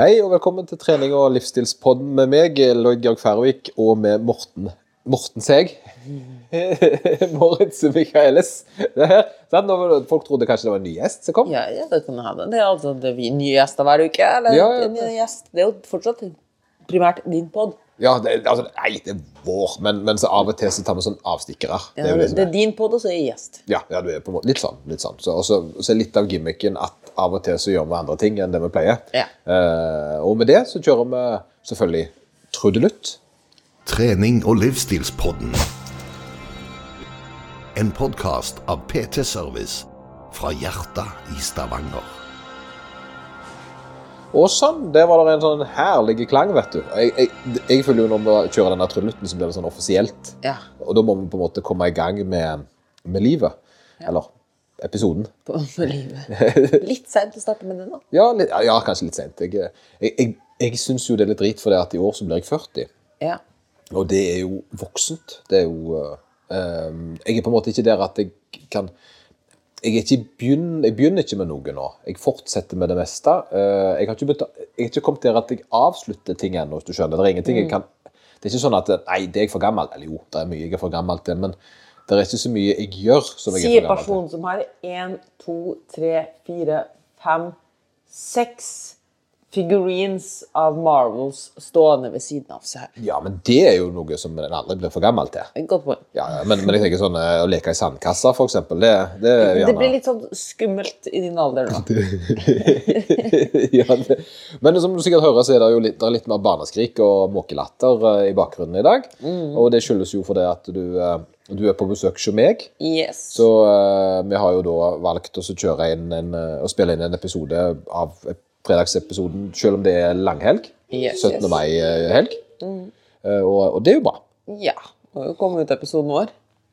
Hei og velkommen til trening- og livsstilspodden med meg, Lloyd Georg Færøvik, og med Morten Morten Seg. Moritz Michaelis. Det det- Folk trodde kanskje det var en ny gjest som kom. Ja, ja, det kan hende. Det er altså det er nye gjester hver uke. Eller Ja, ja, en ny gjest. Det er jo fortsatt primært din pod. Ja, det, altså, Nei, det er vår, men, men så av og til så tar vi sånn avstikkere. Ja, det er det, det er. din pod, og så er jeg gjest. Ja, ja, du er på en måte litt sånn. litt sånn. Så, og så er litt av gimmicken at av og til så gjør vi andre ting enn det vi pleier. Ja. Eh, og med det så kjører vi selvfølgelig trudelutt. Trening og livsstilspodden. En podkast av PT Service fra hjertet i Stavanger. Og sånn, der var det en sånn herlig klang, vet du. Jeg, jeg, jeg føler jo når vi kjører denne trudelutten, så blir det sånn offisielt. Ja. Og da må vi på en måte komme i gang med, med livet. Eller episoden. På med livet. Litt seint å starte med det nå. Ja, litt, ja kanskje litt seint. Jeg, jeg, jeg, syns jo det er litt drit, for det at i år så blir jeg 40. Ja. Og det er jo voksent. Det er jo eh, Jeg er på en måte ikke der at jeg kan jeg, er ikke begynn, jeg begynner ikke med noe nå. Jeg fortsetter med det meste. Eh, jeg, har ikke begynt, jeg har ikke kommet der at jeg avslutter ting ennå, hvis du skjønner. Det er ingenting jeg kan Det er ikke sånn at Nei, det er jeg for gammel. Eller jo, det er mye jeg er for gammel til, men det er ikke så mye jeg gjør som jeg er Sier for gammel til. personen som har én, to, tre, fire, fem, seks figurines av Marvels stående ved siden av seg. Ja, men det er jo noe som en aldri blir for gammel til. Godt poeng. Ja, ja, men, men jeg tenker sånn eh, å leke i sandkassa, for eksempel, det, det gjerne... Det blir litt sånn skummelt i din alder nå. ja, det. Men som du sikkert hører, så er det jo litt, det litt mer barneskrik og måkelatter eh, i bakgrunnen i dag. Og det skyldes jo fordi at du, eh, du er på besøk hos meg. Yes. Så uh, vi har jo da valgt å kjøre inn en, å spille inn en episode av fredagsepisoden, selv om det er langhelg. Yes, 17. yes. mai-helg. Mm. og, og det er jo bra. Ja. Må jo kommet ut episoden vår.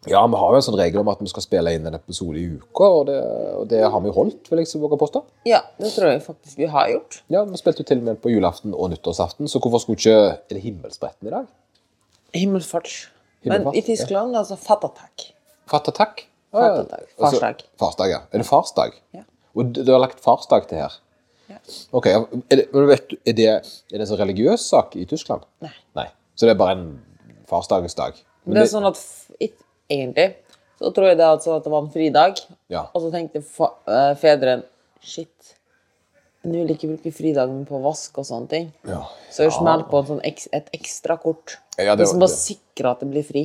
Ja, vi har jo en sånn regel om at vi skal spille inn en episode i uka, og det, og det har vi holdt, vil jeg våge å påstå. Ja, det tror jeg faktisk vi har gjort. Ja, vi spilte jo til og med på julaften og nyttårsaften, så hvorfor skulle ikke Er det himmelspretten i dag? Himmelfart. Men i Tyskland altså fattatak. Fattatak? Fattatak. Farsdag. Farsdag, ja. Er det farsdag? Ja. Og du, du har lagt farsdag til her? Ok, er det, vet, er det, er det en sånn religiøs sak i Tyskland? Nei. Nei. Så det er bare en farsdagsdag? Men det er sånn at egentlig så tror jeg det altså at det var en fridag, Ja. og så tenkte fa uh, fedren Shit, nå vil ikke bruke fridagen på vask og sånne ting. Ja. Så jeg smeller på en sånn et ekstra kort. Ja, det liksom bare sikre at det blir fri.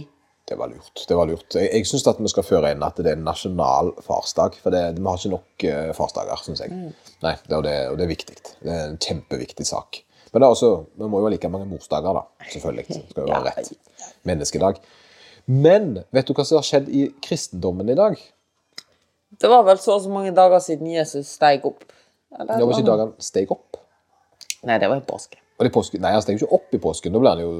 Det var lurt. det var lurt. Jeg, jeg syns vi skal føre inn at det er en nasjonal farsdag. For det, vi har ikke nok uh, farsdager, syns jeg. Nei, det, og, det, og det er viktig. Det er en kjempeviktig sak. Men det er også, vi må jo ha like mange morsdager, da. Selvfølgelig. Det skal jo være rett. Menneskedag. Men vet du hva som har skjedd i kristendommen i dag? Det var vel så og så mange dager siden Jesus steig opp. Eller, Det var ikke dagen steg opp. Nei, det var i påske. Og det påske. Nei, han steg jo ikke opp i påsken. Da ble han jo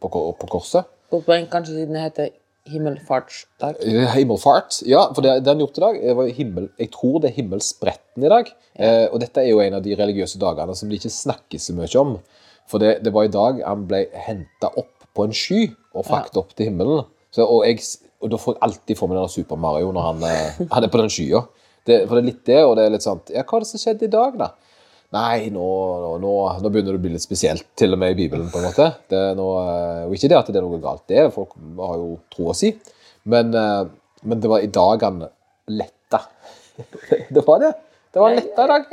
på, på korset. Godt poeng, kanskje siden det heter himmelfartsdag. Himmelfart. Ja, for det, det han gjort i dag var himmel, Jeg tror det er himmelspretten i dag. Eh, og dette er jo en av de religiøse dagene som de ikke snakker så mye om. For det, det var i dag han ble henta opp på en sky og frakta opp til himmelen. Så, og, jeg, og da får jeg alltid for meg den Super Mario når han, eh, han er på den skya. Det, for det er litt det, og det er litt sånn Ja, hva er det som skjedde i dag, da? Nei, nå, nå, nå, begynner det å bli litt spesielt, til og med i Bibelen. på en måte. Det noe, eh, og Ikke det at det er noe galt, det. er, Folk har jo troa si. Men, eh, men det var i dag han letta. Det var det. Det var letta i dag.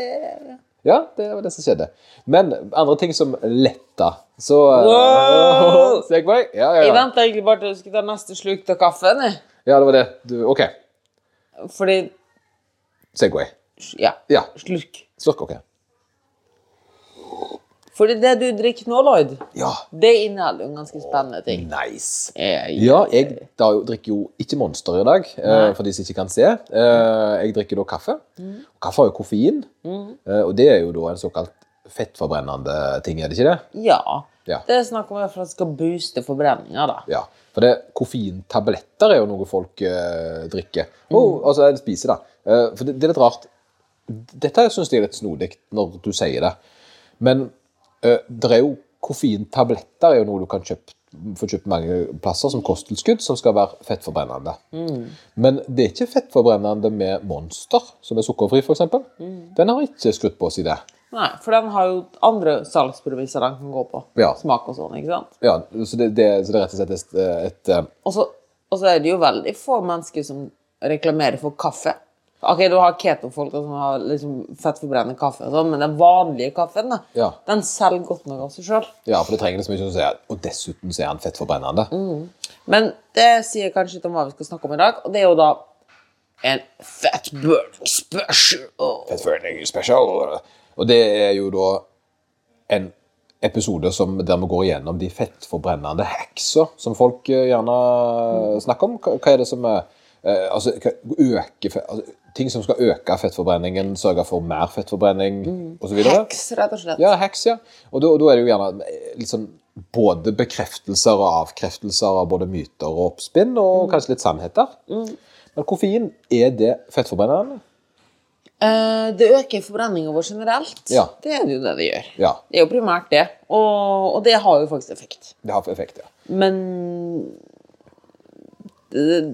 Ja, det var det som skjedde. Men andre ting som letta, så eh, Wow! Segway? Ja, ja, Jeg venter venta egentlig bare til du skulle ta neste sluk av kaffen. ja, det var det. Du, OK. Fordi Segway. Ja, Ja. slurk. Slurk, OK. Fordi det du drikker nå, Lloyd, Ja. det inneholder jo ganske spennende ting. Nice. Eh, Ja, jeg da, drikker jo ikke Monster i dag, uh, for de som ikke kan se. Uh, jeg drikker da kaffe. Mm. Kaffe har jo koffein, eh, og det er jo da en såkalt fettforbrennende ting, er det ikke det? Ja. Ja. Det er snakk om at det skal booste forbrenninga, da. Ja. For det, koffeintabletter er jo noe folk drikker. Og, altså, spiser, da. For det, det er litt rart. Dette syns jeg er litt snodig når du sier det. Men det er jo koffeintabletter er jo noe du kan kjøpe, få kjøpt mange plasser som kosttilskudd, som skal være fettforbrennende. Men det er ikke fettforbrennende med Monster, som er sukkerfri, f.eks. Den har ikke skrudd på seg det. Nei, for den har jo andre salgspremisser den kan gå på. Ja. Smak og sånn, ikke sant? Ja, så det, det, så det er rett og slett et, et, eh, og så er det jo veldig få mennesker som reklamerer for kaffe. Ok, Du har keto-folk som har liksom fettforbrennende kaffe, og sånn, men den vanlige kaffen da, Ja. den selger godt nok av seg sjøl. Ja, for det trenger liksom ikke å si Og dessuten så er han fettforbrennende. Men det sier kanskje litt om hva vi skal snakke om i dag, og det er jo da en fat burning special. Fettforbrennende special. Og det er jo da en episode som, der vi går igjennom de fettforbrennende hacksa som folk eh, gjerne snakker om. Hva, hva er det som er eh, altså, øke, altså, Ting som skal øke fettforbrenningen, sørge for mer fettforbrenning og osv. Heks, rett og slett. Ja, heks, ja. Og da, er det jo gjerne sånn både bekreftelser og avkreftelser av både myter og oppspinn, og kanskje litt sannheter. Men koffein, er det fettforbrennende? Eh, det øker forbrenninga vår generelt. Ja. Det er jo det det gjør. Ja, Det er jo primært det, og, og det har jo faktisk effekt. det har effekt, ja. Men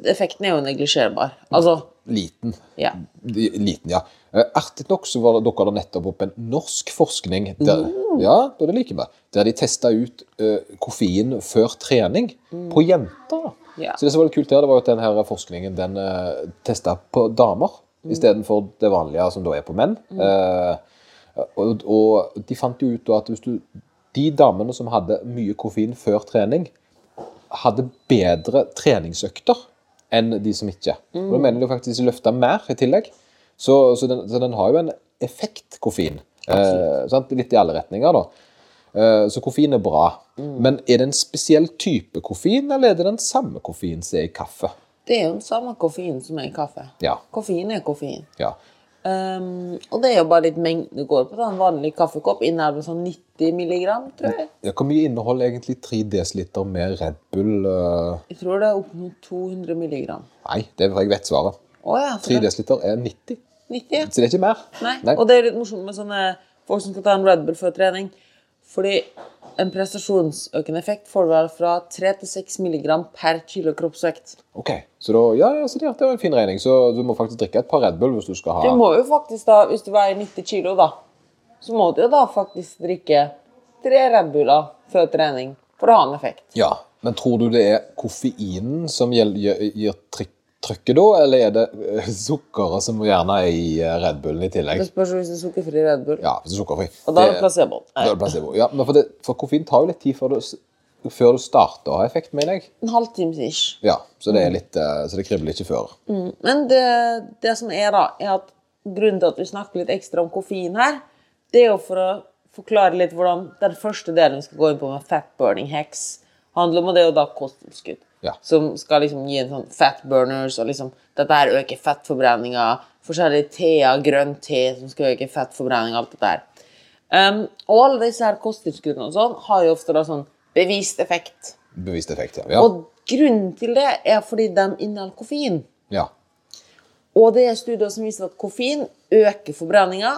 effekten er jo neglisjerbar. Altså, Liten. ja. Liten, ja. Eh, Artig nok så var dere nettopp opp en norsk forskning der, ja, da det liker vi, der de testa ut uh, koffein før trening på jenter. Ja. Så det som var litt kult her, det var at den her forskningen den uh, testa på damer istedenfor det vanlige som da er på menn. Eh, og, og de fant jo ut at du, de damene som hadde mye koffein før trening, hadde bedre treningsøkter enn de som ikke. Og da mener de faktisk løfta mer i tillegg. Så, så, den, så den har jo en effekt, koffein. Eh? Litt i alle retninger, da. Eh, så koffein er bra. Men er det en spesiell type koffein, eller er det den samme koffein som er i kaffe? Det er jo den samme koffein som er i kaffe. Ja. Koffein er koffein. ja. Um, og det er jo bare litt mengden det går på. da. En vanlig kaffekopp inneholder sånn 90 milligram, tror jeg. Ja, Hvor mye inneholder egentlig 3 dl med Red Bull? Uh... Jeg tror det er opp mot 200 milligram. Nei, det er jeg vet svaret. Oh, ja, 3 det- dl er 90. 90, ja. Så det er ikke mer. Nei. Og det er litt morsomt med sånne folk som skal ta en Red Bull før trening. Fordi en prestasjonsøkende effekt får du vel fra 3 til 6 mg per kilo kroppsvekt. Ok, så da, ja, så det, det var en fin regning. Så du må faktisk drikke et par Red Bull hvis du skal ha Du må jo faktisk da, hvis du veier 90 kilo, da, så må du jo da faktisk drikke tre Red Buller før trening for å ha en effekt. Ja, men tror du det er koffeinen som gir, gir, gir trykk, trykket da, eller er det eh, sukkeret som gjerne er i eh, Red Bullen i tillegg? Det spørs hvis det er sukkerfri Red Bull. Ja, hvis det er sukkerfri. Og da er det placebo. Da er det placebo. Ja, men for, det, for koffein tar jo litt tid før du, før du starter å ha effekt, mener jeg. En halvtimes ish. Ja, så det litt, eh, så det kribler ikke før. Men det, det som er da, er at grunnen til at vi snakker litt ekstra om koffein her, det er jo for å forklare litt hvordan den første delen vi skal gå inn på med fat burning hacks, handler om, og det er jo da kosttilskudd. Ja. Som skal liksom gi en sånn fat burners, og liksom dette her øker fettforbrenninga, forskjellige teer, grønn te som skal øke fettforbrenninga, alt dette her. Um, og alle disse her kosttilskuddene og sånn har jo ofte da sånn bevist effekt. Bevist effekt, ja. Ja. Og grunnen til det er fordi de inneholder koffein. ja. Og det er studier som viser at koffein øker forbrenninga.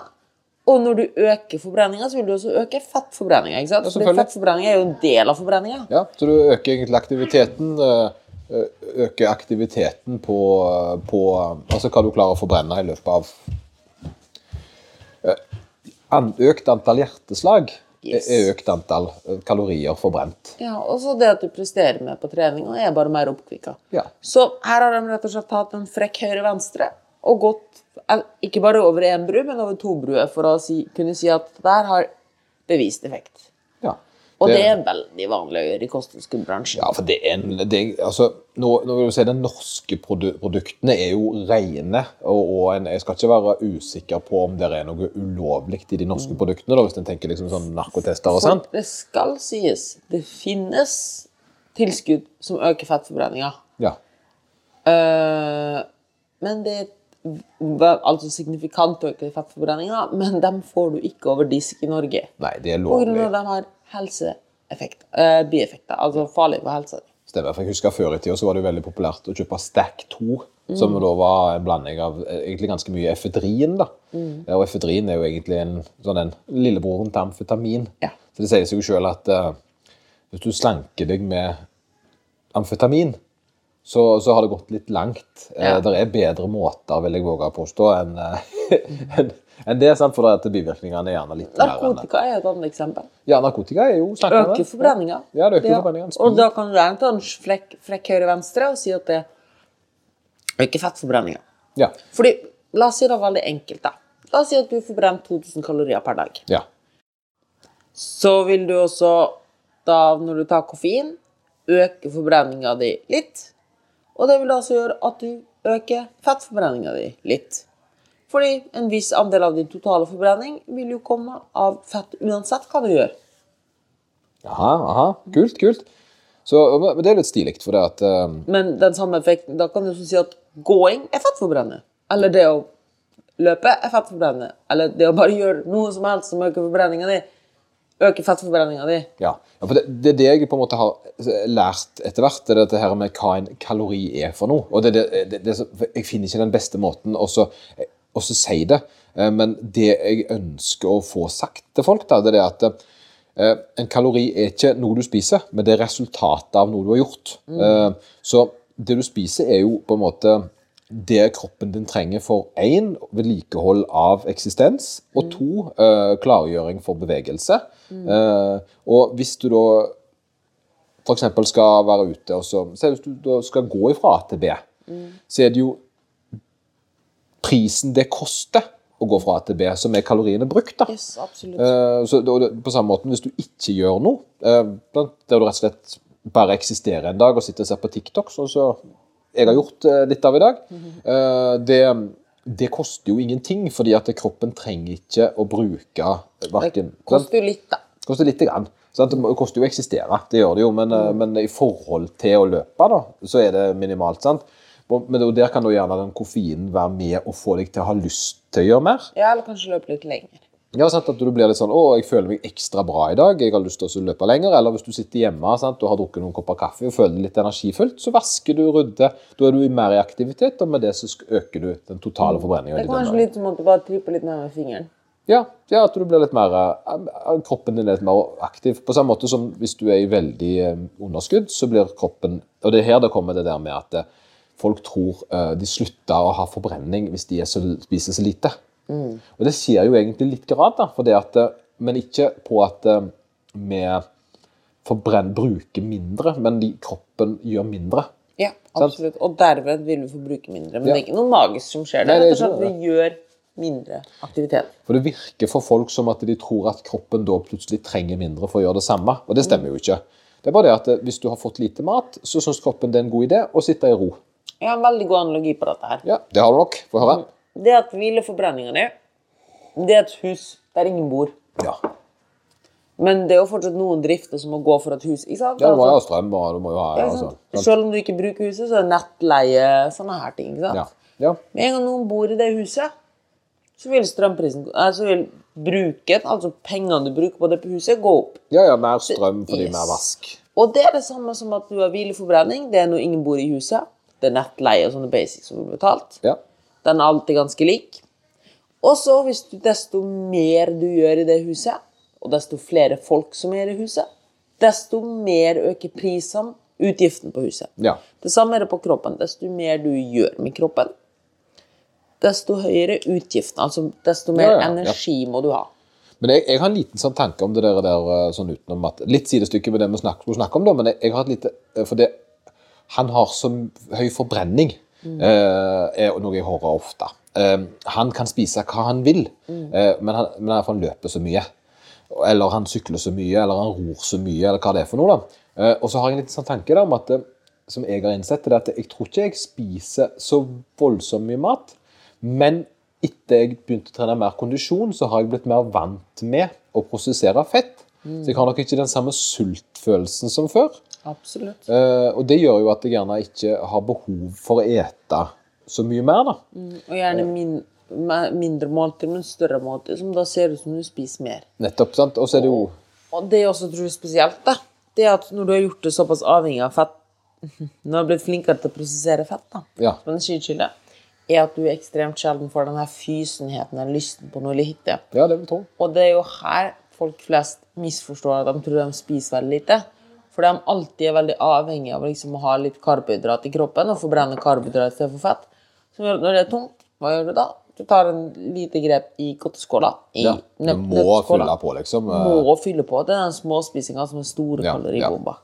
Og når du øker forbrenninga, så vil du også øke fettforbrenninga. ikke sant? Fordi fettforbrenninga er jo en del av forbrenninga. ja. Så du øker egentlig aktiviteten eh, Øker aktiviteten på, på Altså hva du klarer å forbrenne i løpet av eh, Økt antall hjerteslag Yes. er økt antall eh, kalorier forbrent. Ja, og så det at du presterer med på trening, er bare mer oppkvikka. Ja. Så her har de rett og slett hatt en frekk høyre-venstre og gått eh, ikke bare over én bru, men over to bruer for å si, kunne si at det der har bevist effekt. ja. Og det, er veldig vanlig å gjøre i kosttilskuddbransjen. Ja, for det er en det, altså, nå, nå vil vi si De norske produ produktene er jo rene. Og, og en, jeg skal ikke være usikker på om det er noe ulovlig i de norske produktene. Da, hvis en tenker liksom sånn narkotester og sånn. Det skal sies, det finnes tilskudd som øker fettforbrenninga. Ja. Uh, men det er altså signifikant økte fettforbrenninga, men dem får du ikke over disk i Norge. Nei, det er lovlig. at de har helseeffekt, eh, bieffekter, altså farlig for helsa. Stemmer. for jeg husker Før i tida så var det veldig populært å kjøpe Stack 2, som da var en blanding av eh, egentlig ganske mye efedrin. da. Mm. Og efedrin er jo egentlig en, sånn en lillebroren til amfetamin. Ja. Så det sier seg jo sjøl at uh, hvis du slanker deg med amfetamin, så, så har det gått litt langt. Eh, Ja. Det er bedre måter, vil jeg våge å påstå, enn en, enn- enn det. Sant? For det at bivirkningene er gjerne litt Narkotika er et annet eksempel. Ja, narkotika er jo det. Øker forbrenninga. Ja, det øker forbrenninga. Og da kan du gjerne ta en flekk, flekk høyre-venstre og si at det øker fettforbrenninga. Ja. Fordi, la oss si det veldig enkelt, da. La oss si at du forbrenner 2000 kalorier per dag. ja. Så vil du også, da når du tar koffein, øke forbrenninga di litt. Og det vil altså gjøre at du øker fettforbrenninga di litt. Fordi en viss andel av din totale forbrenning vil jo komme av fett uansett hva du gjør. Aha, aha. Kult, kult. Så, men det er litt stilig, for det at eh, Men den samme effekten, da kan du si at gåing er fettforbrennende. Eller det å løpe er fettforbrennende. Eller det å bare gjøre noe som helst som øker forbrenninga di, øker fettforbrenninga di. Ja, ja for det, det er det jeg på en måte har lært etter hvert, det er dette her med hva en kalori er for noe. Og det, det, det, det, Jeg finner ikke den beste måten å så si det, eh, men det jeg ønsker å få sagt til folk, da, det er at eh, en kalori er ikke noe du spiser, men det er resultatet av noe du har gjort. Eh, så det du spiser, er jo på en måte det kroppen din trenger for én, vedlikehold av eksistens, og to, eh, klargjøring for bevegelse. Eh, og hvis du da f.eks. skal være ute, og så Se hvis du da skal gå ifra A til B, så er det jo prisen det koster å gå fra A til B, som er kaloriene brukt. da. Yes. Eh, så det, på samme måte, hvis du ikke gjør noe, eh, der du rett og slett bare eksisterer en dag og sitter og ser på TikTok, sånn som jeg har gjort eh, litt av i dag, eh, det, det koster jo ingenting, fordi at kroppen trenger ikke å bruke hverken Det koster jo litt, da. det koster lite grann. Det koster jo å eksistere, det gjør det jo, men, eh, men i forhold til å løpe, da, så er det minimalt. sant? Men der kan da gjerne den koffeinen være med og få deg til å ha lyst til å gjøre mer. Ja, eller kanskje løpe litt lenger. Ja, sant? At du blir litt sånn 'Å, jeg føler meg ekstra bra i dag. Jeg har lyst til å løpe lenger.' Eller hvis du sitter hjemme sant? og har drukket noen kopper kaffe og føler deg litt energifullt, så vasker du, rydder. Da er du mer i aktivitet, og med det så øker du den totale forbrenninga. Det er kanskje litt som at du bare tripper litt nærmere fingeren. Ja, ja, at du blir litt mer eh, Kroppen din er litt mer aktiv. På samme måte som hvis du er i veldig eh, underskudd, så blir kroppen Og det er her det kommer det der med at eh, folk tror eh, de slutter å ha forbrenning hvis de er så, spiser så lite. Og det skjer jo egentlig litt grad, da, for det at, eh, men ikke på at eh, vi forbrenn, bruker mindre, men de, kroppen gjør mindre. Ja, absolutt. Og derved vil vi forbruke mindre. Men Ja. det er ikke noe magisk som skjer. Det Nei, er det er ikke vi gjør mindre aktivitet. For det virker for folk som at de tror at kroppen da plutselig trenger mindre for å gjøre det samme, og det stemmer jo ikke. Det er bare det at eh, hvis du har fått lite mat, så syns kroppen det er en god idé å sitte i ro. Jeg har en veldig god analogi på dette her. Ja, det har du nok. Få høre. Det at hvileforbrenninga di, det er et hus der ingen bor. Ja. Men det er jo fortsatt noen drifter som må gå for et hus. ikke sant? ja, du må jo ha Altså, strøm, og du må jo ha ja, altså? Selv om du ikke bruker huset, så er det nettleie, sånne her ting. ikke sant? Ja. ja. Med en gang noen bor i det huset, så vil strømprisen eh, Så vil bruken, altså pengene du bruker på det på huset, gå opp. ja, ja, mer strøm fordi Yes. mer vask. Og det er det samme som at du har hvileforbrenning. Det er når ingen bor i huset. Det er nettleie og sånne basics som blir betalt. Ja. Den er alltid ganske lik. Og så hvis du desto mer du gjør i det huset, og desto flere folk som er i huset, desto mer øker prisene, utgiften på huset. ja. Det samme er det på kroppen. Desto mer du gjør med kroppen, desto høyere utgiften. Altså desto mer Ja, ja, energi må du ha. Men jeg, jeg har en liten sånn tanke om det der, der eh, sånn utenom at Litt sidestykke med det vi snakker, snakker om, da, men jeg, jeg har et lite eh, For det, han har så høy forbrenning, eh, er noe jeg hører ofte. Eh, han kan spise hva han vil, eh, men, han, men han, løper så mye. Eller han sykler så mye, eller han ror så mye, eller hva det er for noe. da. Eh, og så har jeg en liten sånn tanke da, om at eh, som jeg har innsett, det er at jeg tror ikke jeg spiser så voldsomt mye mat. Men etter jeg begynte å trene mer kondisjon, så har jeg blitt mer vant med å prosessere fett. Så jeg har nok ikke den samme sultfølelsen som før. Absolutt. Eh, og det gjør jo at jeg gjerne ikke har behov for å ete så mye mer, da. Og gjerne min, mindre måltid, men større måltid, som da ser ut som du spiser mer. Nettopp, sant? Og så er det jo Og det er også tror jeg, spesielt, da, det er at når du har gjort det såpass avhengig av fett Når du har blitt flinkere til å prosessere fett, da, Ja. som energikilde, er at du ekstremt sjelden får den her fysenheten, eller lysten på noe lite. Ja, det vil tro. Og det er jo her folk flest misforstår at de tror de spiser veldig lite. Fordi de alltid er veldig avhengig av liksom å ha litt karbohydrat i kroppen og forbrenne karbohydrat istedenfor fett. Så når det er tungt, hva gjør du da? Du tar en lite grep i godteskåla. I Ja, du må fylle på, liksom. Må fylle på. Det er den småspisinga som er store Ja, kaloribomber.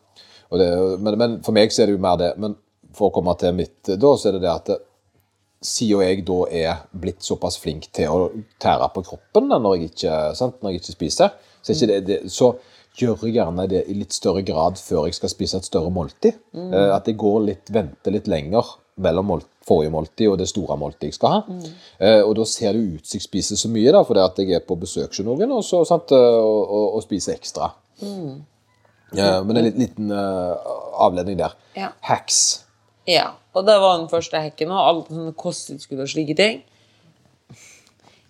Ja. det, men, men for meg så er det jo mer det. Men for å komme til mitt da, så er det det at siden jeg da er blitt såpass flink til å tære på kroppen da, når jeg ikke, sant, når jeg ikke spiser, så, er ikke det, det, så gjør jeg gjerne det i litt større grad før jeg skal spise et større måltid. Mm. At jeg går litt, venter litt lenger mellom forrige måltid og det store måltidet jeg skal ha. Eh, og da ser det ut som jeg spiser så mye, da, fordi at jeg er på besøk hos noen og, så, sant, eh, og, og, og spiser ekstra. Eh, men en liten, eh, avledning der. Ja. Hacks. Ja, og det var den første hacken, og alle sånne kosttilskudd og slike ting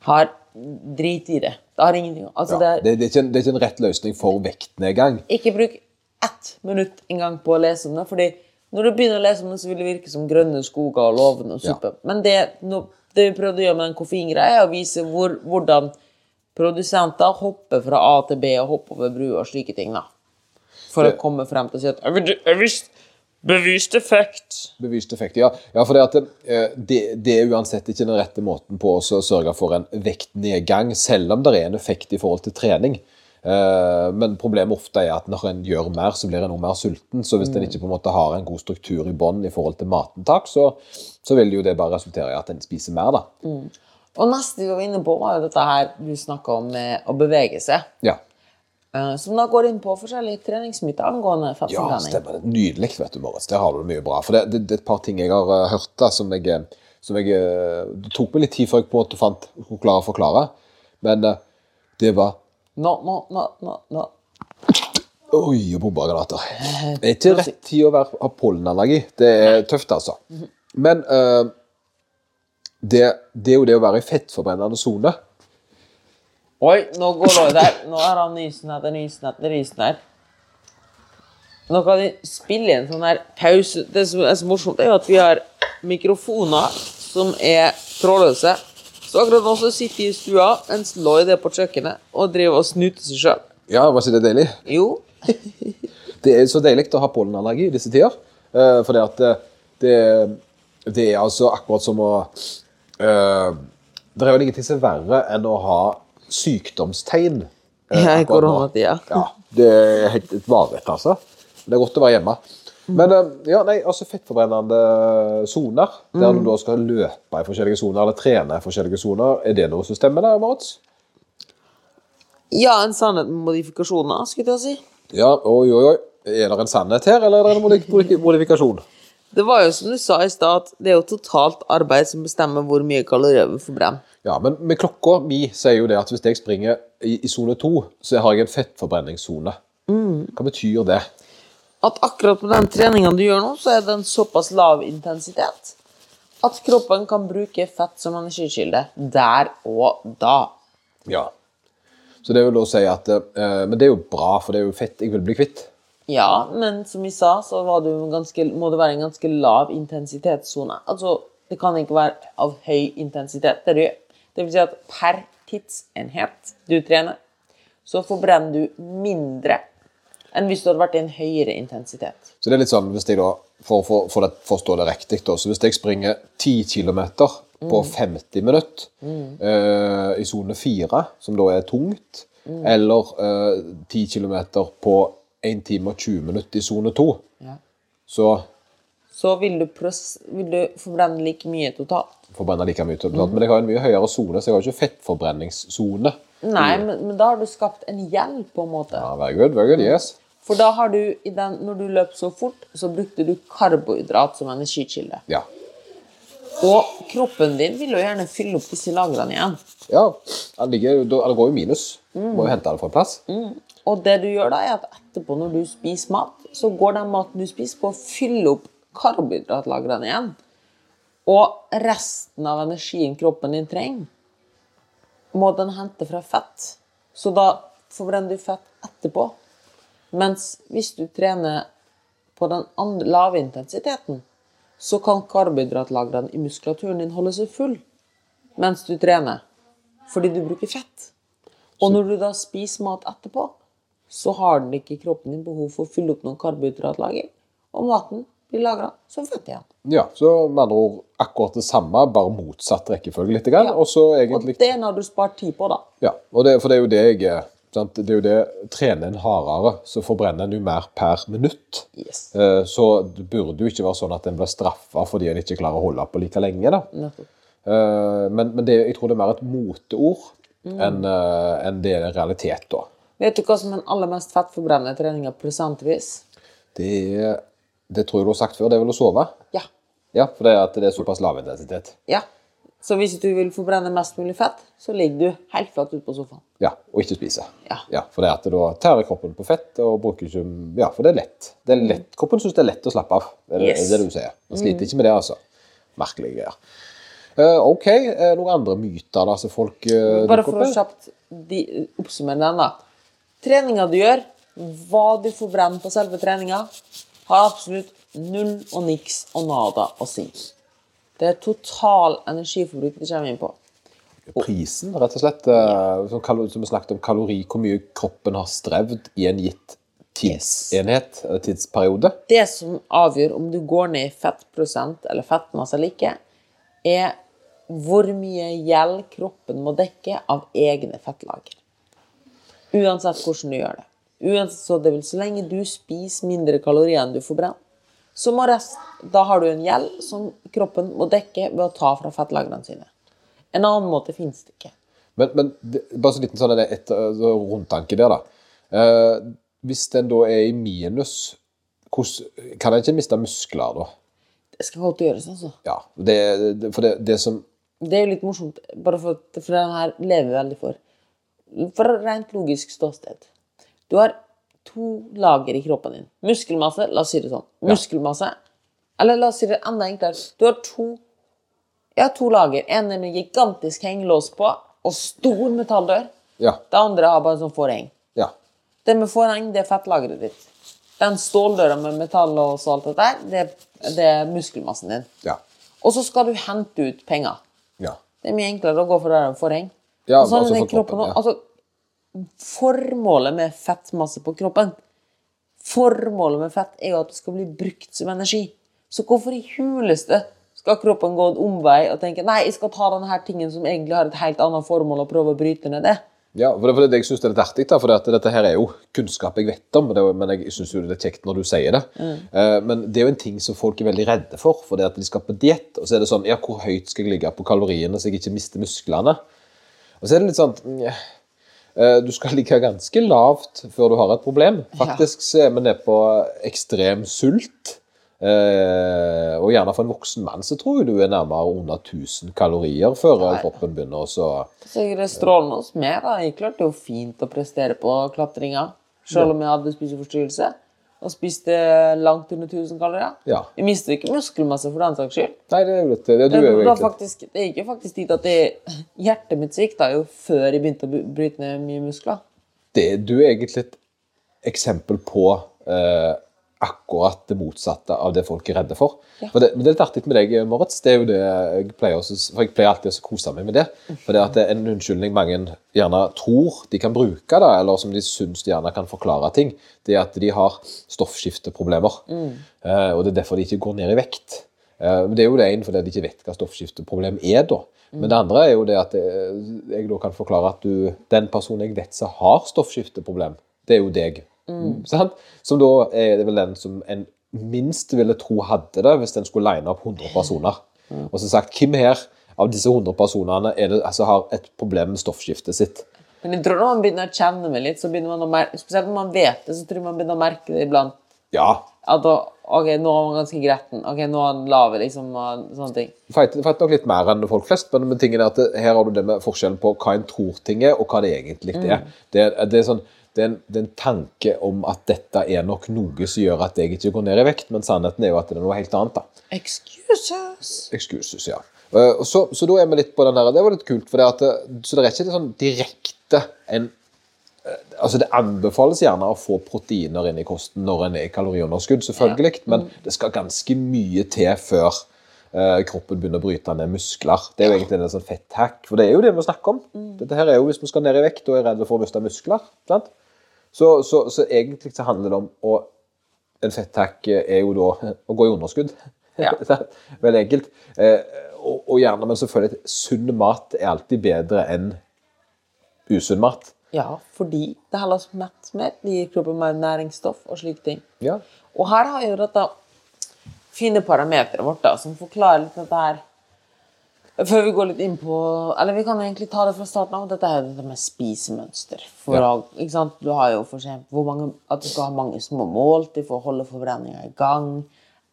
har drit i det. Det har ingenting Altså, Ja. det er Det, er en, det er ikke en rett løsning for vektnedgang. Ikke bruk ett minutt engang på å lese om det. fordi når du begynner å lese om det, så vil det virke som grønne skoger og lovende suppe. Men det, no, det vi prøvde å gjøre med den koffeingreia, er å vise hvor, hvordan produsenter hopper fra A til B og hopper over bruer og slike ting. da. For å komme frem til å si at «Jeg vil- jeg visste bevist effekt. Bevist effekt, ja. ja for det, at det, det, det er uansett ikke den rette måten på å sørge for en vektnedgang, selv om det er en effekt i forhold til trening. Eh, Men problemet ofte er at når en gjør mer, så blir en også mer sulten. Så hvis en ikke på en måte har en god struktur i bånn i forhold til matinntak, så, så vil jo det bare resultere i at en spiser mer, da. Og neste vi var inne på, var jo dette her du snakka om med å bevege seg. Ja. Eh, Som da går inn på forskjellige treningsmyter angående Ja, fettforbrenning. stemmer det. Nydelig, vet du, Moritz. Der har du det mye bra. For det, det, det er et par ting jeg har eh, hørt da, som jeg, eh, som jeg Det tok meg litt tid før jeg på en måte fant å klare å forklare. Men det var Nå, nå, nå, nå, nå. Oi, og bombegranater. Det er ikke rett tid å være, ha pollenallergi. Det er tøft, altså. Men uh, det, det er jo det å være i fettforbrennende sone. Oi, nå går Lloyd her. Nå er han nysen etter nysen etter nysen her. Nå kan vi spille inn sånn her pause. Det som er så morsomt, er jo at vi har mikrofoner som er trådløse. Så akkurat nå så sitter vi i stua mens Lloyd er på kjøkkenet og driver og snuter seg sjøl. Ja, var ikke det deilig? Jo. Det er så deilig å ha pollenallergi i disse tider. Uh, for det at det, det, det er altså akkurat som å uh, Det er vel ingenting som er verre enn å ha sykdomstegn. eh, Ja, akkurat nå. koronatida. Ja, det er helt et mareritt, altså. Det er godt å være hjemme. Men eh, ja, nei, altså fettforbrennende soner, der du da skal løpe i forskjellige soner, eller trene i forskjellige soner, er det noe som stemmer der, Moritz? Ja, en sannhet med modifikasjoner, skulle jeg si. Ja, oi, oi, oi. Er det en sannhet her, eller er det en modifikasjon? Det var jo som du sa i stad, det er jo totalt arbeid som bestemmer hvor mye kalorier vi forbrenner. Ja, men med klokka mi sier jo det at hvis jeg springer i sone to, så har jeg en fettforbrenningssone. Hva betyr det? at akkurat på den treninga du gjør nå, så er den såpass lav intensitet at kroppen kan bruke fett som energikilde der og da. Ja. Så det vil da si at eh, Men det er jo bra, for det er jo fett jeg vil bli kvitt. Ja, men som vi sa, så var du ganske, må det være en ganske lav intensitetssone. Altså, det kan ikke være av høy intensitet. Det, du gjør. Det vil si at per tidsenhet du trener, så forbrenner du mindre enn hvis du hadde vært i en høyere intensitet. Så det er litt sånn, hvis jeg da, for å for, forstå det riktig, da, så hvis jeg springer 10 km på 50 minutter eh, i sone 4, som da er tungt, eller eh, 10 km på 1 time og 20 minutter i sone 2, Ja. så Så vil du, vil du forbrenne like mye totalt. forbrenner like mye. totalt. Men jeg har en mye høyere sone, så jeg har ikke fettforbrenningssone. Nei, men, men da har du skapt en gjeld, på en måte. Ja, very good, very good, yes. For da har du, i den, når du løp så fort, så brukte du karbohydrat som energikilde. Ja. Og kroppen din vil jo gjerne fylle opp disse lagrene igjen. Ja, den, ligger, den går jo minus. Må jo hente den fra en plass. Og det du gjør da, er at etterpå, når du spiser mat, så går den maten du spiser, på å fylle opp karbohydratlagrene igjen. Og resten av energien kroppen din trenger, må den hente fra fett. Så da forbrenner du fett etterpå. Mens hvis du trener på den andre lave intensiteten, så kan karbohydratlagrene i muskulaturen din holde seg full mens du trener. Fordi du bruker fett. Og når du da spiser mat etterpå, så har den ikke kroppen din behov for å fylle opp noen karbohydratlager. Og maten blir lagra som fett igjen. Ja, så med andre ord akkurat det samme, bare motsatt rekkefølge litt. Grann, Ja. Og så Og det er når du spart tid på, da. Ja, og det, for det er jo det jeg er. Det er jo det Trener en hardere, så forbrenner en jo mer per minutt. Yes. Eh, Så det burde jo ikke være sånn at en blir straffa fordi en ikke klarer å holde på like lenge. da. Nettopp. Eh, Men, men det, jeg tror det er mer et moteord Mm. enn en det er en realitet, da. Vet du hva som er den aller mest fettforbrennende treninga prosentvis? Det, er- det tror jeg du har sagt før, det er vel å sove? Ja. Ja, for det er at det er såpass lav intensitet. ja. Så hvis du vil forbrenne mest mulig fett, så ligger du helt flatt ute på sofaen. Ja, Og ikke spise. Ja. ja For det er at da tærer kroppen på fett, og bruker ikke Ja, for det er lett. Det er lett. Kroppen syns det er lett å slappe av. Det er Yes. det, du sier. Man sliter ikke med det, altså. Merkelige greier. Uh, OK, uh, noen andre myter da, som folk uh, Bare for å kjapt de, oppsummere den, da. Treninga du gjør, hva du forbrenner på selve treninga, har absolutt null og niks og nada å si. Det er total energiforbruk det kommer inn på. Prisen, rett og slett. eh, som, vi snakket om kalori, hvor mye kroppen har strevd i en gitt tidsenhet, yes. tidsperiode. Det som avgjør om du går ned i fettprosent eller fettmasse eller ikke, er hvor mye gjeld kroppen må dekke av egne fettlager. Uansett hvordan du gjør det. Uansett, så, det vil, så lenge du spiser mindre kalorier enn du forbrenner, så må rest, da har du en gjeld som kroppen må dekke ved å ta fra fettlagrene sine. En annen måte fins det ikke. Men, men det, bare så liten sånn et, et, altså, rundtanke der, da. Eh, hvis den da er i minus, hos, kan en ikke miste muskler da? Det skal godt gjøres, altså. Ja, det, det, for det, det som Det er jo litt morsomt, bare for, for den her lever veldig for. For rent logisk ståsted. Du har to lager i kroppen din. Muskelmasse, la oss si det sånn. Muskelmasse. Eller la oss si det enda enklere. Du har to, ja, to lager. En er med gigantisk hengelås på og stor metalldør. Ja. Det andre har bare sånn forheng. ja. Det med forheng, det er fettlageret ditt. Den ståldøra med metallås og alt det der, det, det er muskelmassen din. Ja. Og så skal du hente ut penger. ja. Det er mye enklere å gå for det enn forheng. Ja, Og sånn altså for kroppen, kroppen ja. Altså, formålet med fettmasse på kroppen Formålet med fett er jo at det skal bli brukt som energi. Så hvorfor i huleste skal kroppen gå en omvei og tenke nei, jeg skal ta denne tingen som egentlig har et helt annet formål, og prøve å bryte ned det? Ja, for det, for det jeg synes det er litt artig, da, for dette her er jo kunnskap jeg vet om, det, men jeg synes jo det er kjekt når du sier det. Eh, men det er jo en ting som folk er veldig redde for, for det at de skal på diett, og så er det sånn, ja, hvor høyt skal jeg ligge på kaloriene så jeg ikke mister musklene? Og så er det litt sånn, du skal ligge ganske lavt før du har et problem. Faktisk ja. er vi nede på ekstrem sult, eh, og gjerne for en voksen mann så tror jeg du er nærmere under 1000 kalorier før Nei. kroppen begynner å så... Sikkert det strålende hos meg. da. Jeg klarte jo fint å prestere på klatringa, selv om jeg hadde spiseforstyrrelse. Og spiste langt under 1000 kalorier. Ja. Jeg mistet ikke muskelmasse for den saks skyld. Nei, det er jo litt det, du er jo faktisk, det gikk jo faktisk dit at det, hjertet mitt svikta jo før jeg begynte å bryte ned mye muskler. det, Du er egentlig et eksempel på eh, akkurat det motsatte av det folk er redde for. for det, men det er litt artig med deg, Moritz. Det er jo det jeg pleier også, for jeg pleier alltid å kose meg med det. For det at det er en unnskyldning mange gjerne tror de kan bruke, da, eller som de syns de gjerne kan forklare ting, det er at de har stoffskifteproblemer. Eh, og det er derfor de ikke går ned i vekt. Eh, men det er jo det ene fordi de ikke vet hva stoffskifteproblem er, da. Men det andre er jo det at jeg, jeg da kan forklare at du, den personen jeg vet som har stoffskifteproblem, det er jo deg. Sant? Som da er det vel den som en minst ville tro hadde det, hvis den skulle line opp 100 personer. Og som sagt, hvem her av disse 100 personene er det, altså, har et problem med stoffskiftet sitt? Men jeg tror når man begynner å kjenne med litt, så begynner man å merke, spesielt når man vet det, så tror jeg man begynner å merke det iblant. Ja, At da, ok, nå er man ganske gretten. Ok, nå er han lav, liksom, og sånne ting. fighter fighter nok litt mer enn folk flest, men, men tingen er at det, her har du det med forskjellen på hva en tror ting er, og hva det egentlig er. Det, er- det, er sånn, det, er en, det er en tanke om at dette er nok noe som gjør at jeg ikke går ned i vekt, men sannheten er jo at det er noe helt annet. da. Excuses! Excuses, ja. Eh, så, så da er vi litt på den der, det var litt kult, for det at, så det er ikke sånn direkte en eh, Altså Det anbefales gjerne å få proteiner inn i kosten når en er i kaloriunderskudd, selvfølgelig, men det skal ganske mye til før eh, kroppen begynner å bryte ned muskler. Det er jo egentlig en sånn fetthack, for det er jo det vi snakker om. Dette her er jo hvis vi skal ned i vekt og er redde for å miste muskler. sant? Så, så, så egentlig så handler det om å En fetthakk er jo da å gå i underskudd. Ja. Veldig enkelt. Eh, og, og gjerne, men selvfølgelig sunn mat er alltid bedre enn usunn mat. Ja, fordi det holder oss mett mer. Det gir kroppen mer næringsstoff og slike ting. Ja. Og her har jo dette fine parameteret vårt da, som forklarer litt dette her Før vi går litt inn på Eller vi kan egentlig ta det fra starten av. Dette er dette med spisemønster. For Ja. ikke sant? Du har jo for eksempel mange, at du skal ha mange små måltid for å holde forbrenninga i gang.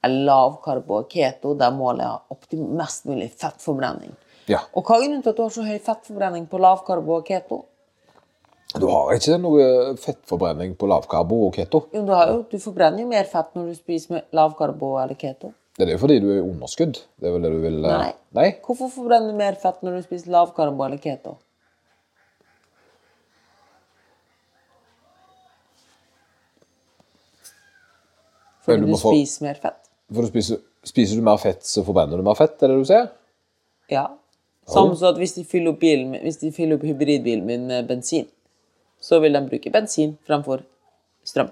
Eller lavkarbo og keto, der målet er mest mulig fettforbrenning. ja. Og hva er grunnen til at du har så høy fettforbrenning på lav karbo og keto? Du har ikke noe fettforbrenning på lavkarbo og keto. Jo, du, har jo, du forbrenner jo mer fett når du spiser med lavkarbo eller keto. Det er jo fordi du er i underskudd. Det er vel det du vil eh, Nei. Nei? Hvorfor forbrenner du mer fett når du spiser lavkarbo eller keto? Fordi du du, få- spiser mer fett? For du spiser, spiser du mer fett, så forbrenner du mer fett, er det du sier? Ja. Samme som at hvis de fyller opp, bilen, hvis de fyller opp hybridbilen min med bensin, så vil de bruke bensin fremfor strøm.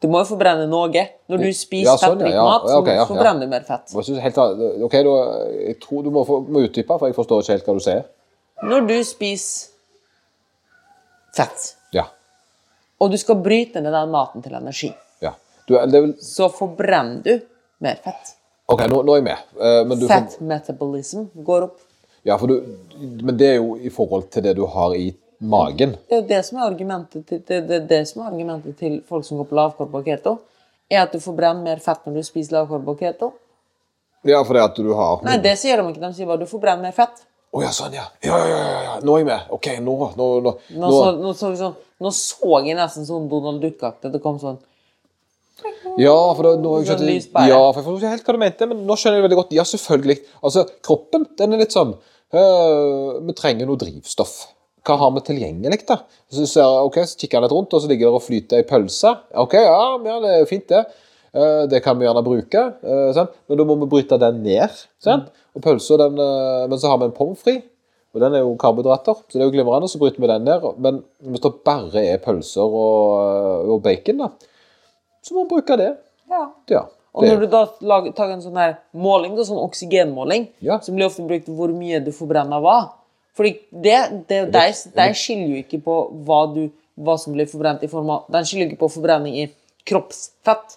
Du må jo forbrenne noe. Når du spiser Ja, sånn, ja, fettrik ja. mat, så ja, ja. forbrenner du mer fett. Ok, da, jeg tror du må, få, må utdype, for jeg forstår ikke helt hva du sier. Når du spiser fett, Ja. og du skal bryte ned den maten til energi, ja. Du, det er så forbrenner du mer fett. ok, nå, nå er jeg med. Fett Men, du, får- metabolism går opp. ja, du, men det er jo i forhold til det du har i magen. Det er jo det som er argumentet til, det, det, det som er argumentet til folk som går på lavkarbo keto, er at du får brenne mer fett når du spiser lavkarbo keto. Ja, for det at du har Nei, det sier de ikke. De sier bare du får brenne mer fett. Å ja, sånn, ja. Ja, ja, ja, ja. Nå er jeg med. Ok, nå, nå, nå, Nå, så, nå, så, sånn, nå så jeg nesten sånn Donald Duck-aktig. Det kom sånn Ja, for da, nå jeg Sånn lyspære. Ja, for jeg forstår ikke helt hva du mente, men nå skjønner jeg veldig godt. Ja, selvfølgelig. Altså, kroppen, den er litt sånn øh, Vi trenger noe drivstoff. Hva har vi tilgjengelig, da? Så, så, okay, så kikker jeg litt rundt, og så ligger det og flyter ei pølse. Ok, ja, ja, det er fint, det. Eh, det kan vi gjerne bruke, sant? men da må vi bryte den ned. Sant? Og pølsa, den eh, Men så har vi en pommes frites, og den er jo karbohydrater, så det er jo glimrende. Så bryter vi den ned. Men hvis det bare er pølser og, og bacon, da, så må vi bruke det. Ja. Ja. Og når du da lager, tar en sånn her måling, da, sånn oksygenmåling, Ja. som blir ofte brukt hvor mye du forbrenner hva Fordi det, det, de, de skiller jo ikke på hva, du, hva som blir forbrent i form av Den skiller ikke på forbrenning i kroppsfett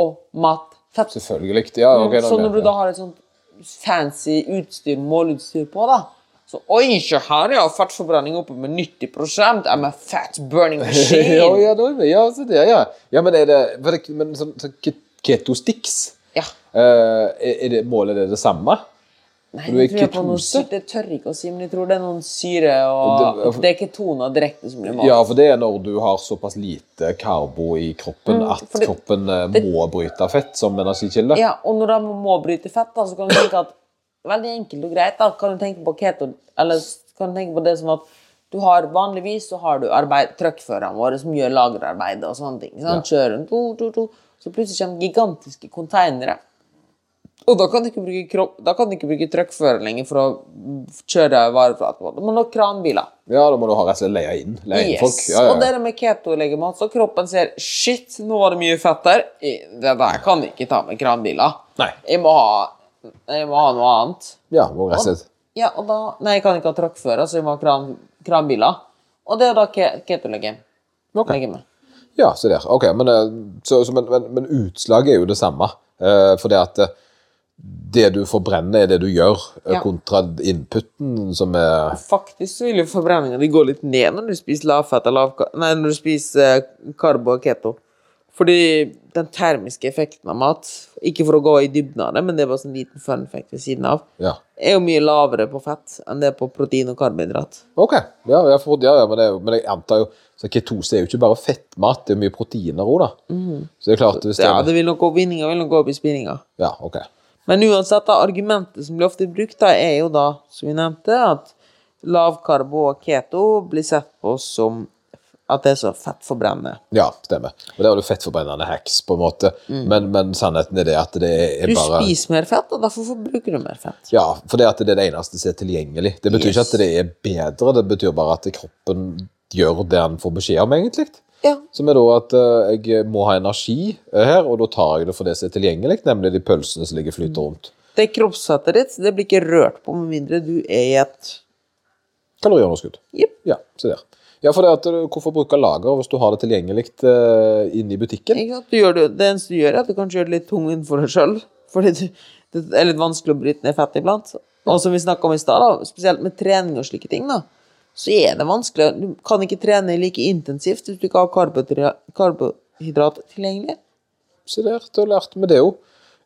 og matfett. Selvfølgelig. Ja, ok. så er når du da har et sånt fancy utstyr, målutstyr på, da så Oi, se her, ja. Fettforbrenning oppe med 90% I'm a fat burning machine. ja, ja, er ja, det, ja. ja, men er det, men sånn, sånn ke- keto sticks Ja. Uh, er, er det, Målet det det samme? Nei, Du er det jeg noe. Det tør ikke å si, men jeg tror det er noen syre og Det- Det, er ketoner direkte som blir mat. Ja, for det er når du har såpass lite karbo i kroppen Mm, at det- kroppen eh, må bryte fett som energikilde. Ja, og når de må bryte fett, da, så kan du tenke at Veldig enkelt og greit. da, Kan du tenke på keto Eller kan du tenke på det som at du har Vanligvis så har du arbeid, truckførerne våre som gjør lagerarbeidet og sånne ting. Sant? Kjører en to, to, to, så plutselig kommer gigantiske containere. Og da kan du ikke bruke, kropp, da kan du ikke bruke truckfører lenger for å kjøre vareflat. Du må ha kranbiler. Ja, da må du ha rett og slett leie inn, leie inn Yes. folk. Ja, ja, Og ja. det med keto-legemat, så kroppen ser Shit, nå var det mye fett der. Det der kan vi ikke ta med kranbiler. Nei. Jeg må ha, jeg må ha noe annet. ja, må rett og slett Ja, og da Nei, jeg kan ikke ha truckfører, så jeg må ha kran, kranbiler. Og det er da ke, keto-lege. Ok. Legeme. Ja, se der. Ok, men, eh, så, så, men, men, men utslaget er jo det samme. Uh, for det at eh, det du forbrenner, er det du gjør, eh, Ja. kontra inputen, som er Faktisk så vil jo forbrenninga di gå litt ned når du spiser lavfett eller lavka... Nei, når du spiser eh, karbo og keto. Fordi den termiske effekten av mat, ikke for å gå i dybden av det, men det er bare sånn liten fun fact ved siden av, Ja. er jo mye lavere på fett enn det er på protein og karbohydrat. Ok, ja, for, ja, ja men, det, men jeg antar jo så Ketose er jo ikke bare fettmat, det er mye proteiner òg, da. Så det er klart hvis det, Ja, det vil nok gå vinninga vil nok gå opp i spinninga. ja, ok. Men uansett, da, argumentet som blir ofte brukt, da, er jo da, som vi nevnte, at lavkarbo og keto blir sett på som at det er så fettforbrennende. Ja, stemmer. Og det er jo fettforbrennende hacks, på en måte. Men, men sannheten er det at det er Du bare spiser mer fett, og derfor forbruker du mer fett. Ja, for det at det er det eneste som er tilgjengelig. Det betyr Yes. ikke at det er bedre, det betyr bare at kroppen gjør det han får beskjed om, egentlig. Ja. Som er da at uh, jeg må ha energi eh, her, og da tar jeg det for det som er tilgjengelig, nemlig de pølsene som ligger flyter rundt. Det kroppsfettet ditt det blir ikke rørt på med mindre du er i et Kaloriunderskudd. Yep. Ja, se der. Ja, for det at, eh, hvorfor bruke lager hvis du har det tilgjengelig uh, inne i butikken? Ikke sant? Det, det eneste du gjør, er at du kanskje gjør det litt tung for deg sjøl. Fordi du, det er litt vanskelig å bryte ned fett iblant. Og som vi snakka om i stad, spesielt med trening og slike ting, da, så er det vanskelig. Du kan ikke trene like intensivt hvis du ikke har karbohydra- karbohydrat tilgjengelig. Se der, du har lært med det jo.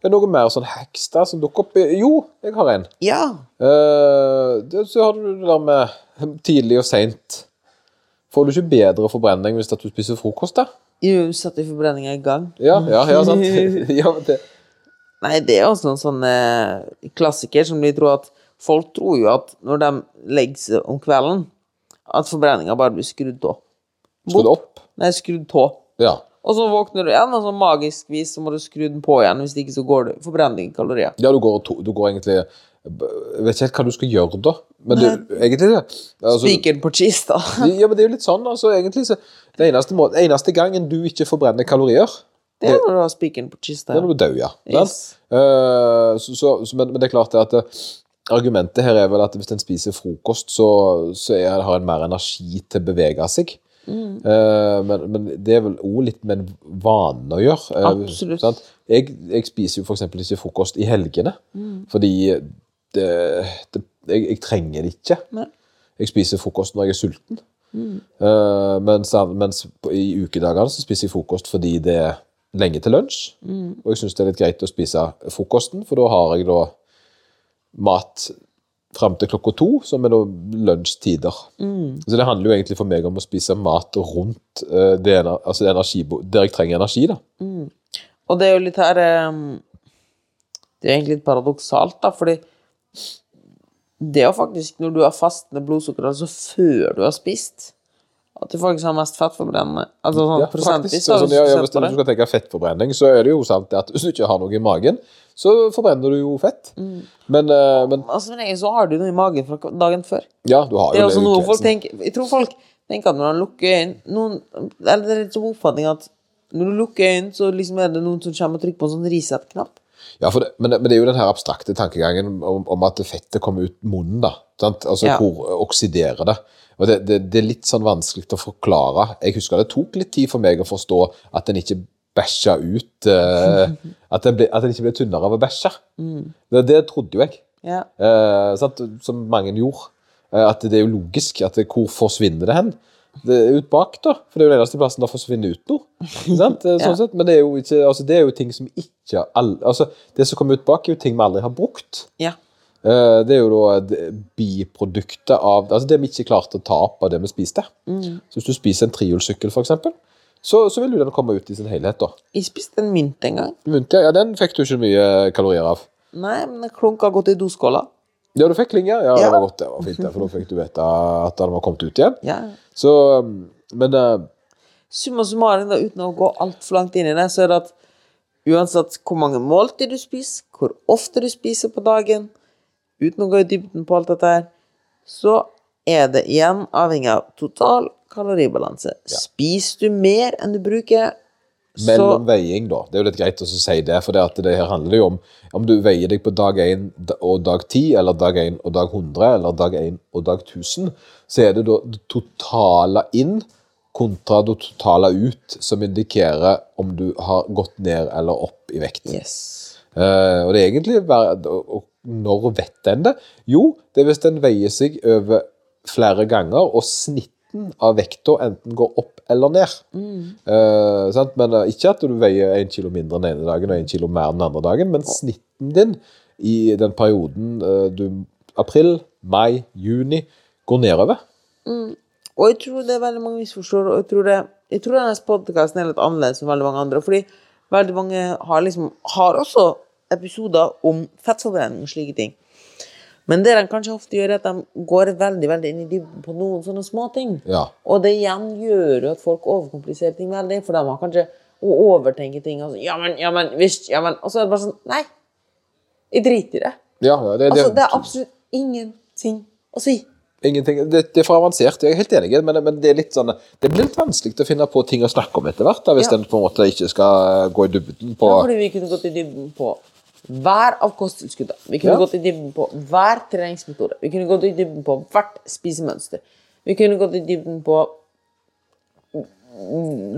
Er det noe mer sånn hacks der som dukker opp? Jo, jeg har en. Ja. Uh, det, så har du det der med tidlig og seint. Får du ikke bedre forbrenning hvis at du spiser frokost, da? Jo, setter forbrenninga i gang. Ja, ja, ja sant. ja, det, Nei, det er også en sånn klassiker som de tror at Folk tror jo at når de legger seg om kvelden, at forbrenninga bare blir skrudd av. Skrudd opp? Nei, skrudd på. Ja. Og så våkner du igjen, og så magisk vis så må du skru den på igjen. Hvis ikke så går det forbrenning i kalorier. ja, du går, du går egentlig Jeg vet ikke helt hva du skal gjøre da. Men du, egentlig det. Altså, Spikeren på kista. ja, men det er jo litt sånn, altså. Egentlig så Det eneste, må, eneste gangen du ikke forbrenner kalorier, Det er når du har spikeren på kista. det er når du dør, ja. Yes. Men, uh, så, så, men, men det er klart det at eh, argumentet her er vel at hvis en spiser frokost, så, så er, har en mer energi til å bevege seg. Eh, men, men det er vel òg litt med en vane å gjøre. eh, Absolutt. sant? Jeg, jeg spiser jo f.eks. ikke frokost i helgene, fordi det, det, jeg, jeg trenger det ikke. Nei. Jeg spiser frokost når jeg er sulten. Eh, mens, mens i ukedagene så spiser jeg frokost fordi det er lenge til lunsj. Og jeg syns det er litt greit å spise frokosten, for da har jeg da mat fram til klokka to, som er da lunsjtider. Så det handler jo egentlig for meg om å spise mat rundt uh, det, altså det energi, der jeg trenger energi. da. Og det er jo litt her um, Det er egentlig litt paradoksalt, da, fordi det er jo faktisk når du har fastende blodsukker, altså før du har spist, at du faktisk har mest fettforbrennende. Altså sånn Ja, prosentvis. faktisk. Sånn, ja, ja, hvis du skal tenke fettforbrenning, så er det jo sant at hvis du ikke har noe i magen, så forbrenner du jo fett. Mm. Men, eh, men Altså, men så har du noe i magen fra dagen før. ja, du har Det er jo også noe folk tenker Jeg tror folk tenker at når man lukker øynene Eller det er litt sånn oppfatning at når du lukker øynene, så liksom er det noen som kommer og trykker på en sånn reset-knapp. Ja, for det, men, men det er jo den her abstrakte tankegangen om, om at fettet kommer ut munnen, da. Sant? Altså Ja. hvor oksiderer det. Og det, det, det er litt sånn vanskelig å forklare. Jeg husker det tok litt tid for meg å forstå at en ikke bæsja ut uh, at, den ble, at den ikke ble tynnere av å bæsje. Det, det trodde jo jeg. Ja. uh? Som mange gjorde. Uh, at det er jo logisk. at det, Hvor forsvinner det hen? Det er ut bak, da. For det er jo den eneste plassen der forsvinner ut noe. Sant? Sånn Ja. sett. Men det er, jo ikke, altså, det er jo ting som ikke all, altså, Det som kommer ut bak, er jo ting vi aldri har brukt. ja. Det er jo da biproduktet av altså det vi ikke klarte å ta opp av det vi spiste. Så hvis du spiser en trihjulssykkel, f.eks., så, så vil jo den komme ut i sin helhet. da. Jeg spiste en mynt en gang. Mynt, ja, ja, den fikk du ikke mye kalorier av. Nei, men en klunk har gått i doskåla. Ja, du fikk klinger? Ja, det var godt. det var fint, for da fikk du vite at den var kommet ut igjen. Ja. Så, um, men uh, Summa summarum, uten å gå altfor langt inn i det, så er det at uansett hvor mange måltid du spiser, hvor ofte du spiser på dagen, uten å gå i dybden på alt dette her, så er det igjen avhengig av total kaloribalanse. Spiser du mer enn du bruker, mellom så veiing, da. Det er jo litt greit å si det, for det, det her handler jo om om du veier deg på dag 1 og dag 10, eller dag 1 og dag 100, eller dag 1 og dag 1000, så er det da det totale inn kontra det totale ut som indikerer om du har gått ned eller opp i vekt. Yes. Uh, og det er egentlig bare, og og Når vet en det? Jo, det er hvis den veier seg over flere ganger, og snitten av vekta enten går opp eller ned. Eh, sant? Men eh, ikke at du veier én kilo mindre den ene dagen og én kilo mer den andre dagen, men snitten din i den perioden eh, du April, mai, juni går nedover. Og jeg tror det er veldig mange misforstår, og jeg tror, det, jeg tror denne podkasten er litt annerledes enn veldig mange andre. Fordi veldig mange har liksom har også episoder om fettforbrenning og slike ting. Men det de kanskje ofte gjør, er at de går veldig veldig inn i dybden på noen sånne småting. Ja. Og det igjen gjør jo at folk overkompliserer ting veldig, for de har kanskje å overtenke ting. Og så, ja, men, ja, men, visst, ja, men. Og så er det bare sånn Nei, jeg driter i det. Ja, ja, det, Altså, det, det er absolutt ingenting å si. Ingenting. Det, det er for avansert, jeg er helt enig, men, men det er litt sånn Det blir litt vanskelig å finne på ting å snakke om etter hvert, da, hvis Ja. en på en måte ikke skal gå i dybden på Ja, fordi vi kunne gått i dybden på hver av kosttilskuddene. Vi kunne Ja. gått i dybden på hver treningsmetode. Vi kunne gått i dybden på hvert spisemønster. Vi kunne gått i dybden på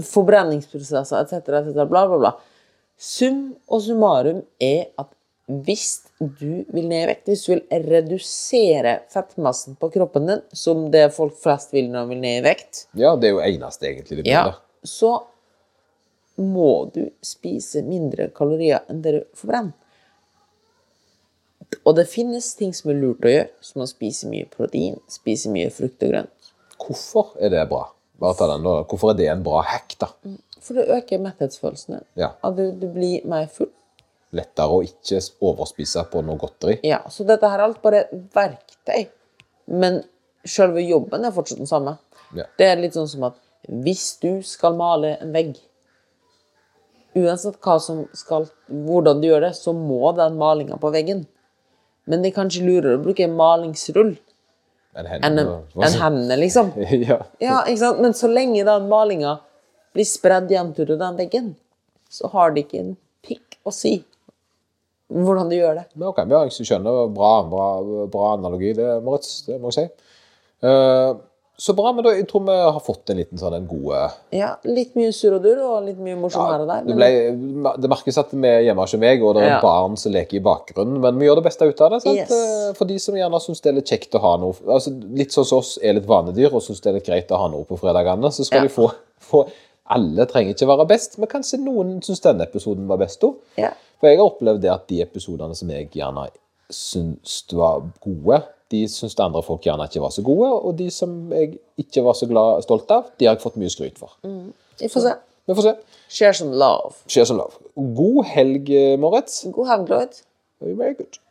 forbrenningsprosesser etc., etc., bla, bla, bla. Sum og summarum er at hvis du vil ned i vekt, hvis du vil redusere fettmassen på kroppen din, som det folk flest vil når de vil ned i vekt, Ja, det er jo eneste egentlig de vil. ja, da. så må du spise mindre kalorier enn det du forbrenner. Og det finnes ting som er lurt å gjøre, som å spise mye protein, spise mye frukt og grønt. Hvorfor er det bra? Hvorfor er det en bra hack, da? For det øker metthetsfølelsen. Ja. At du, du blir mer full. Lettere å ikke overspise på noe godteri. Ja, så dette her er alt bare verktøy. Men selve jobben er fortsatt den samme. Ja. Det er litt sånn som at hvis du skal male en vegg Uansett skal, hvordan du gjør det, så må den malinga på veggen. Men det er kanskje lurere å bruke en malingsrull enn henne. en, en hendene, liksom. ja. Ja, ikke sant? Men så lenge den malinga blir spredd jevnt utover den veggen, så har det ikke en pikk å si hvordan du gjør det. Men ok, ja, jeg skjønner. Bra, bra, bra analogi, det, Moritz. Det må jeg si. Eh, så bra, men da, jeg tror vi har fått en liten sånn en god Ja, litt mye surr og durr og litt mye morsom her og der. det, ble, det merkes at vi er hjemme hos meg, og det er Ja. barn som leker i bakgrunnen, men vi gjør det beste ut av det. Yes. Eh, For de som gjerne syns det er litt kjekt å ha noe altså Litt sånn som oss er litt vanedyr og syns det er litt greit å ha noe på fredagene, så skal Ja. de få, få Alle trenger ikke være best, men kanskje noen syns denne episoden var best òg. ja. For jeg har opplevd det at de episodene som jeg gjerne syns var gode, de syns det andre folk gjerne ikke var så gode, og de som jeg ikke var så glad, stolt av, de har jeg fått mye skryt for. Vi får se. Vi får se. Share some love. Share some love. God helg, Moritz. God helg, Lloyd. Very good.